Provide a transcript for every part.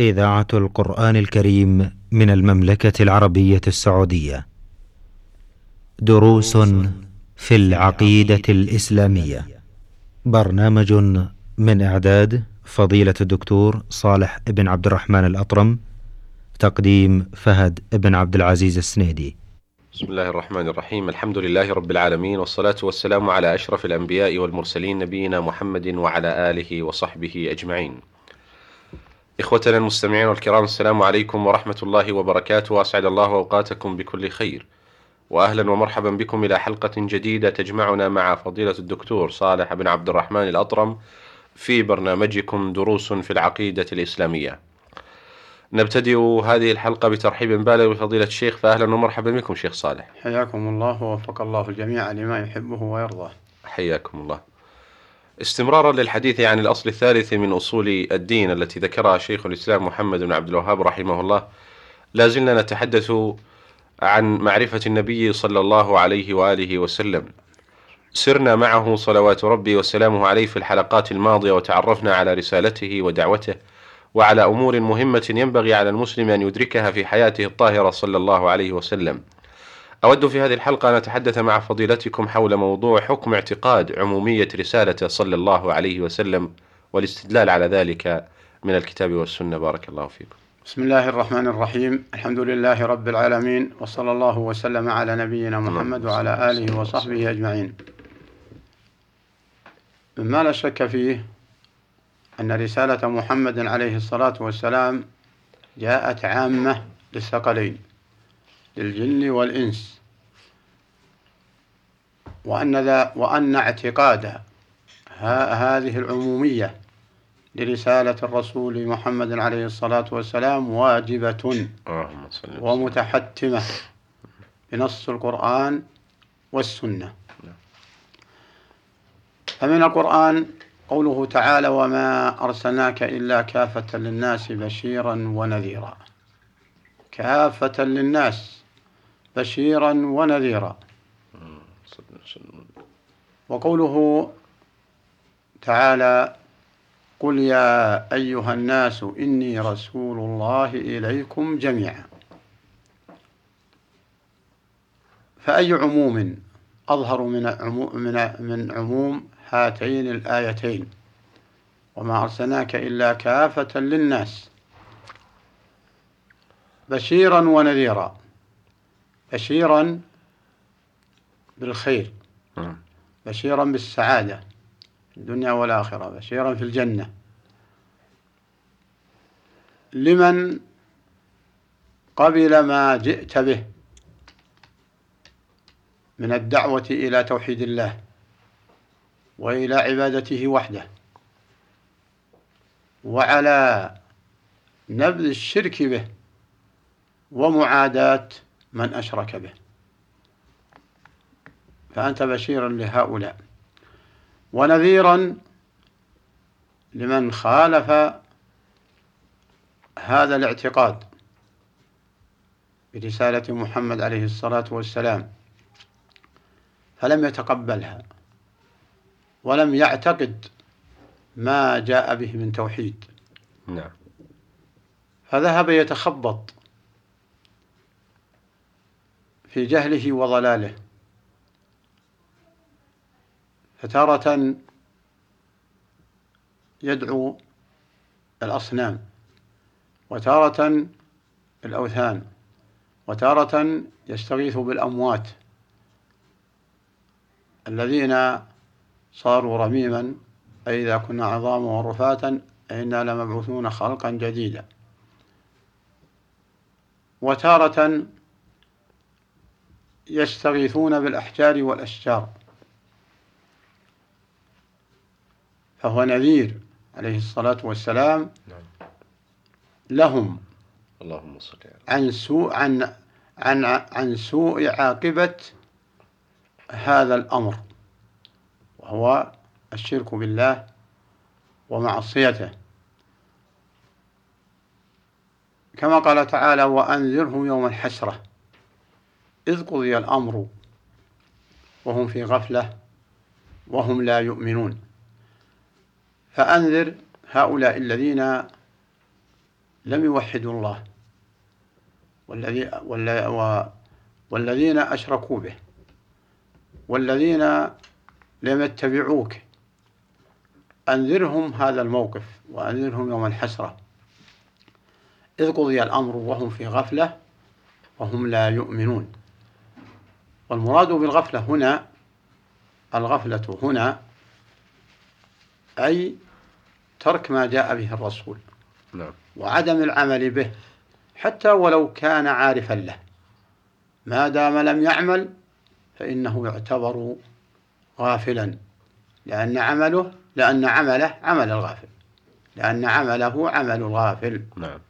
إذاعة القرآن الكريم من المملكة العربية السعودية. دروس في العقيدة الإسلامية. برنامج من إعداد فضيلة الدكتور صالح بن عبد الرحمن الأطرم. تقديم فهد بن عبد العزيز السنيدي. بسم الله الرحمن الرحيم الحمد لله رب العالمين والصلاة والسلام على أشرف الأنبياء والمرسلين نبينا محمد وعلى آله وصحبه أجمعين إخوتنا المستمعين والكرام السلام عليكم ورحمة الله وبركاته. وأسعد الله أوقاتكم بكل خير. وأهلا ومرحبا بكم إلى حلقة جديدة تجمعنا مع فضيلة الدكتور صالح بن عبد الرحمن الأطرم في برنامجكم دروس في العقيدة الإسلامية. نبتدئ هذه الحلقة بترحيب بالغ بفضيلة الشيخ فأهلا ومرحبا بكم شيخ صالح. حياكم الله ووفق الله الجميع لما يحبه ويرضاه. حياكم الله. استمرارا للحديث عن الأصل الثالث من أصول الدين التي ذكرها شيخ الإسلام محمد بن عبد الوهاب رحمه الله لا زلنا نتحدث عن معرفة النبي صلى الله عليه وآله وسلم سرنا معه صلوات ربي وسلامه عليه في الحلقات الماضية وتعرفنا على رسالته ودعوته وعلى أمور مهمة ينبغي على المسلم أن يدركها في حياته الطاهرة صلى الله عليه وسلم. أود في هذه الحلقة أن أتحدث مع فضيلتكم حول موضوع حكم اعتقاد عمومية رسالة صلى الله عليه وسلم والاستدلال على ذلك من الكتاب والسنة بارك الله فيكم. بسم الله الرحمن الرحيم الحمد لله رب العالمين وصلى الله وسلم على نبينا محمد وعلى آله وصحبه أجمعين. مما لا شك فيه أن رسالة محمد عليه الصلاة والسلام جاءت عامة للثقلين للجن والإنس. وأن ذا وأن اعتقاد هذه العمومية لرسالة الرسول محمد عليه الصلاة والسلام واجبة ومتحتمة بنص القرآن والسنة. فمن القرآن قوله تعالى وما أرسلناك إلا كافة للناس بشيرا ونذيرا. كافة للناس. بشيرا ونذيرا. وقوله تعالى قل يا أيها الناس إني رسول الله إليكم جميعا. فأي عموم أظهر من من من عموم هاتين الآيتين؟ وما أرسلناك إلا كافة للناس. بشيرا ونذيرا. بشيرا بالخير نعم. بشيرا بالسعادة في الدنيا والآخرة بشيرا في الجنة لمن قبل ما جئت به من الدعوة إلى توحيد الله وإلى عبادته وحده وعلى نبذ الشرك به ومعاداة من أشرك به. فأنت بشيرا لهؤلاء. ونذيرا لمن خالف هذا الاعتقاد برسالة محمد عليه الصلاة والسلام فلم يتقبلها ولم يعتقد ما جاء به من توحيد. نعم. فذهب يتخبط في جهله وضلاله. فتارة يدعو الأصنام وتارة الأوثان وتارة يستغيث بالأموات. الذين صاروا رميما أي إذا كنا عظاما ورفاتا إنا لمبعوثون خلقا جديدا. وتارة يستغيثون بالأحجار والأشجار. فهو نذير عليه الصلاة والسلام. نعم. لهم. اللهم صل عن سوء عن عن عن سوء عاقبة هذا الأمر. وهو الشرك بالله ومعصيته. كما قال تعالى وأنذرهم يوم الحسرة. إذ قضي الأمر وهم في غفلة وهم لا يؤمنون. فأنذر هؤلاء الذين لم يوحدوا الله والذي والذين أشركوا به والذين لم يتبعوك. أنذرهم هذا الموقف وأنذرهم يوم الحسرة. إذ قضي الأمر وهم في غفلة وهم لا يؤمنون. والمراد بالغفلة هنا الغفلة هنا أي ترك ما جاء به الرسول نعم وعدم العمل به حتى ولو كان عارفا له. ما دام لم يعمل فإنه يعتبر غافلا لأن عمله لأن عمله عمل الغافل. لأن عمله عمل الغافل. نعم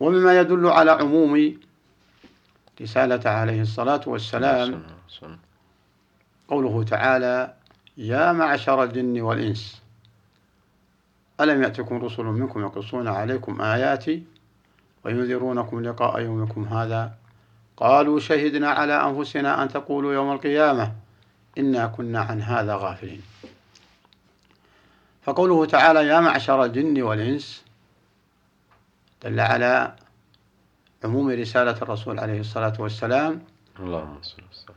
ومما يدل على عموم رسالة عليه الصلاة والسلام. قوله تعالى يا معشر الجن والإنس ألم يأتكم رسل منكم يقصون عليكم آياتي وينذرونكم لقاء يومكم هذا؟ قالوا شهدنا على أنفسنا أن تقولوا يوم القيامة إنا كنا عن هذا غافلين. فقوله تعالى يا معشر الجن والإنس دل على عموم رسالة الرسول عليه الصلاة والسلام اللهم صل وسلم.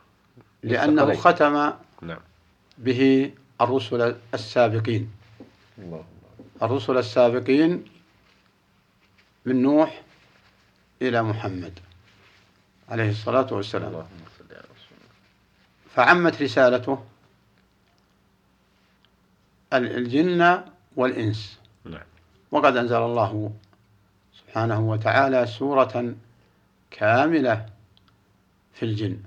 لأنه ختم نعم. به الرسل السابقين. الله الرسل السابقين من نوح إلى محمد عليه الصلاة والسلام. الله فعمت رسالته الجن والإنس. نعم. وقد أنزل الله سبحانه وتعالى سورة كاملة في الجن.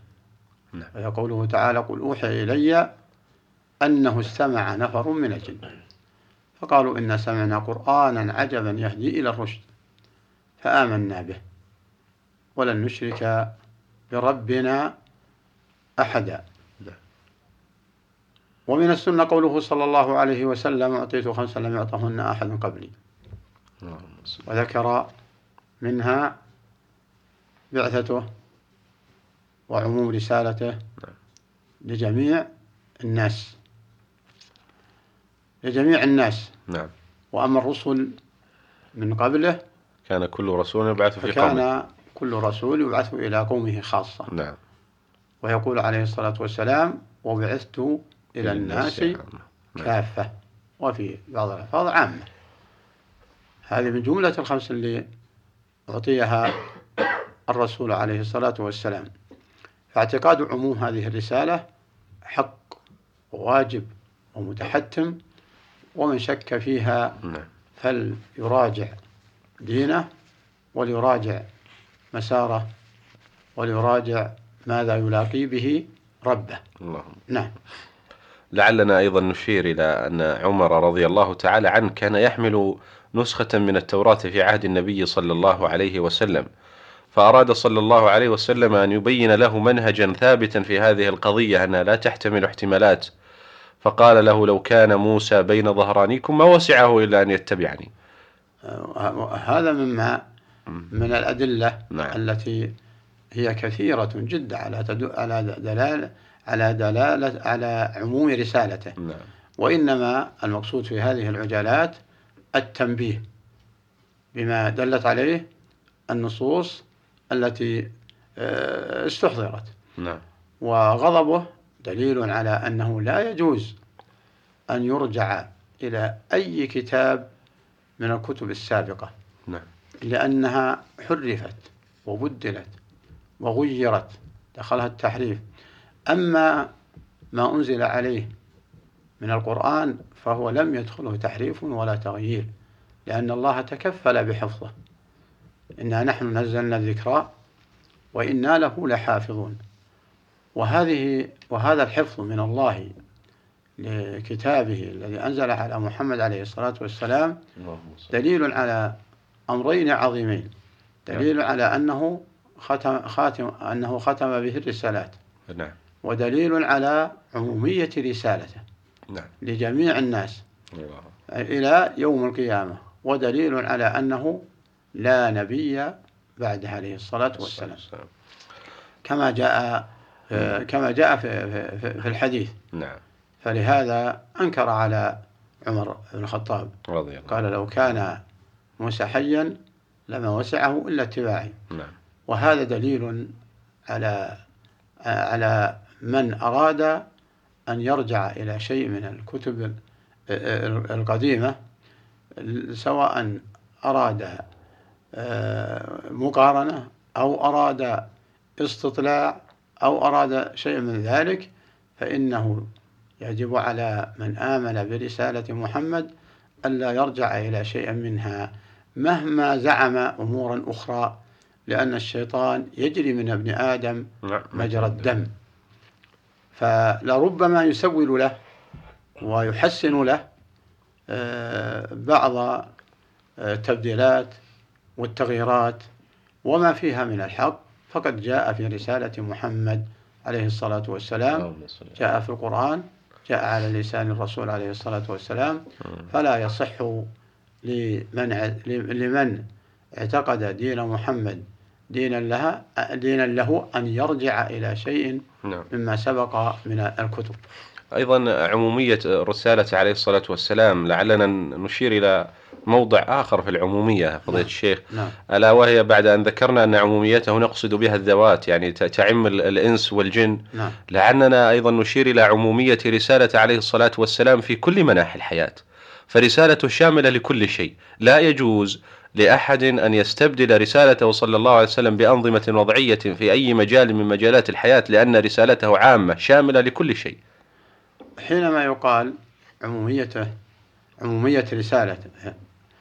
نعم. وهي قوله تعالى قل أوحي إلي أنه استمع نفر من الجن. فقالوا إنا سمعنا قرآنا عجبا يهدي إلى الرشد فآمنا به. ولن نشرك بربنا أحدا. نعم. ومن السنة قوله صلى الله عليه وسلم أعطيت خمسا لم يعطهن أحد قبلي. وذكر منها بعثته وعموم رسالته لجميع الناس. لجميع الناس. نعم. وأما الرسل من قبله كان كل رسول يبعث في قومه. كل رسول يبعث إلى قومه خاصة. نعم. ويقول عليه الصلاة والسلام وبعثت إلى الناس. نعم. كافة. وفي بعض الألفاظ عامة. هذه من جملة الخمس اللي أعطيها الرسول عليه الصلاة والسلام. فاعتقاد عموم هذه الرسالة حق وواجب ومتحتم ومن شك فيها نعم. فليراجع دينه وليراجع مساره وليراجع ماذا يلاقي به ربه. اللهم نعم. لعلنا أيضا نشير إلى أن عمر رضي الله تعالى عنه كان يحمل نسخة من التوراة في عهد النبي صلى الله عليه وسلم. فأراد صلى الله عليه وسلم أن يبين له منهجا ثابتا في هذه القضية أنها لا تحتمل احتمالات. فقال له لو كان موسى بين ظهرانيكم ما وسعه إلا أن يتبعني. هذا مما من الأدلة نعم. التي هي كثيرة جدا على تدل على دلالة على دلالة على عموم رسالته. نعم. وإنما المقصود في هذه العجالات التنبيه بما دلت عليه النصوص التي آه، استحضرت. نعم. وغضبه دليل على أنه لا يجوز أن يرجع إلى أي كتاب من الكتب السابقة. نعم. لأنها حرفت وبدلت وغيرت دخلها التحريف. أما ما أنزل عليه من القرآن فهو لم يدخله تحريف ولا تغيير لأن الله تكفل بحفظه. إنا نحن نزلنا الذكرى وإنا له لحافظون. وهذه وهذا الحفظ من الله لكتابه الذي أنزل على محمد عليه الصلاة والسلام دليل على أمرين عظيمين. دليل على أنه ختم, خاتم أنه ختم به الرسالات. نعم. ودليل على عمومية رسالته. نعم. لجميع الناس. الله. إلى يوم القيامة. ودليل على أنه لا نبي بعد عليه الصلاة والسلام. كما جاء كما جاء في, في, في الحديث. نعم. فلهذا أنكر على عمر بن الخطاب. رضي الله قال لو كان موسى حيا لما وسعه إلا اتباعي. نعم. وهذا دليل على على من أراد أن يرجع إلى شيء من الكتب القديمة سواء أراد آه، مقارنة أو أراد استطلاع أو أراد شيء من ذلك فإنه يجب على من آمن برسالة محمد ألا يرجع إلى شيء منها مهما زعم أمورا أخرى لأن الشيطان يجري من ابن آدم مجرى الدم. فلربما يسول له ويحسن له آه، بعض التبديلات والتغييرات وما فيها من الحق. فقد جاء في رسالة محمد عليه الصلاة والسلام جاء في القرآن جاء على لسان الرسول عليه الصلاة والسلام. فلا يصح لمن لمن اعتقد دين محمد دينا لها دينا له أن يرجع إلى شيء نعم. مما سبق من الكتب. أيضا عمومية رسالة عليه الصلاة والسلام لعلنا نشير إلى موضع آخر في العمومية فضيلة نعم. الشيخ. نعم. ألا وهي بعد أن ذكرنا أن عموميته نقصد بها الذوات يعني تعم ال- الإنس والجن. نعم. لعلنا أيضا نشير إلى عمومية رسالة عليه الصلاة والسلام في كل مناحي الحياة. فرسالته شاملة لكل شيء. لا يجوز لأحد أن يستبدل رسالته صلى الله عليه وسلم بأنظمة وضعية في أي مجال من مجالات الحياة لأن رسالته عامة شاملة لكل شيء. حينما يقال عموميته عمومية رسالته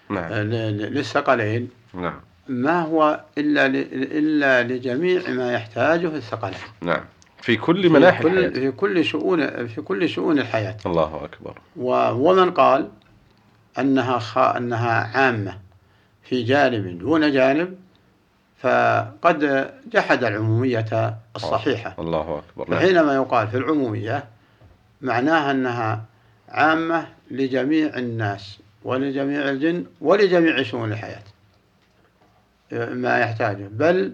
نعم. ل- للثقلين نعم. ما هو إلا إلا لجميع ما يحتاجه الثقلين. نعم. في كل مناحي في كل الحياة. في كل شؤون في كل شؤون الحياة. الله أكبر. ومن قال أنها خ... أنها عامة. في جانب دون جانب فقد جحد العمومية الصحيحة. الله أكبر. نعم. فحينما يقال في العمومية معناها أنها عامة لجميع الناس ولجميع الجن ولجميع شؤون الحياة. ما يحتاجه بل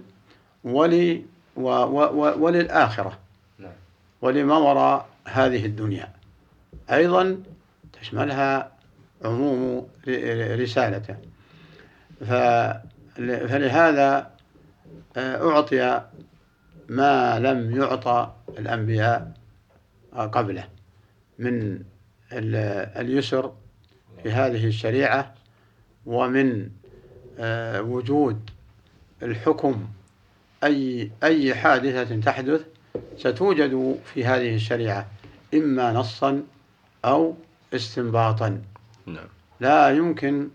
ولي و و و وللآخرة. نعم. ولما وراء هذه الدنيا. أيضا تشملها عموم ر- رسالته. فلهذا آه، أعطي ما لم يعطى الأنبياء قبله من ال- اليسر في هذه الشريعة ومن آه، وجود الحكم أي أي حادثة تحدث ستوجد في هذه الشريعة إما نصا أو استنباطا. نعم. لا يمكن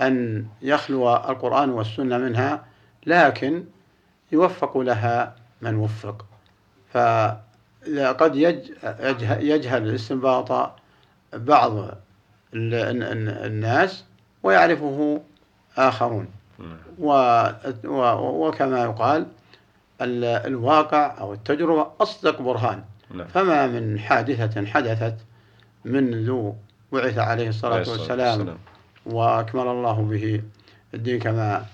أن يخلو القرآن والسنة منها لكن يوفق لها من وفق فقد يج- يجه- يجهل الاستنباط بعض ال- ال- ال- الناس ويعرفه آخرون نعم. وكما يقال ال- الواقع أو التجربة أصدق برهان نعم. فما من حادثة حدثت منذ بعث عليه الصلاة عليه الصلاة والسلام وأكمل الله به الدين كما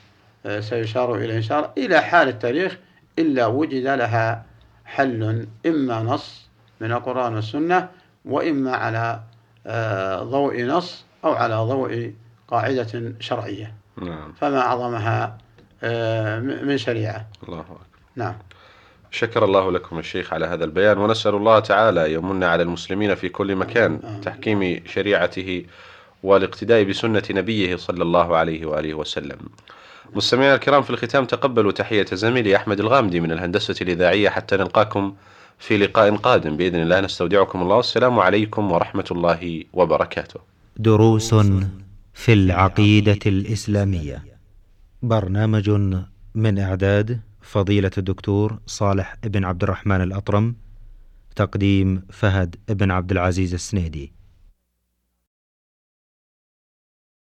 آه، سيشار إليه إن شاء الله إلى حال التاريخ إلا وجد لها حل إما نص من القرآن والسنة وإما على آه، ضوء نص أو على ضوء قاعدة شرعية. نعم. فما أعظمها آه، من شريعة. الله أكبر. نعم. شكر الله لكم الشيخ على هذا البيان ونسأل الله تعالى يمن على المسلمين في كل مكان. تحكيم شريعته. والاقتداء بسنة نبيه صلى الله عليه وآله وسلم. مستمعينا الكرام في الختام تقبلوا تحية زميلي أحمد الغامدي من الهندسة الإذاعية حتى نلقاكم في لقاء قادم. بإذن الله نستودعكم الله. والسلام عليكم ورحمة الله وبركاته. دروس في العقيدة الإسلامية. برنامج من إعداد فضيلة الدكتور صالح بن عبد الرحمن الأطرم تقديم فهد بن عبد العزيز السنيدي.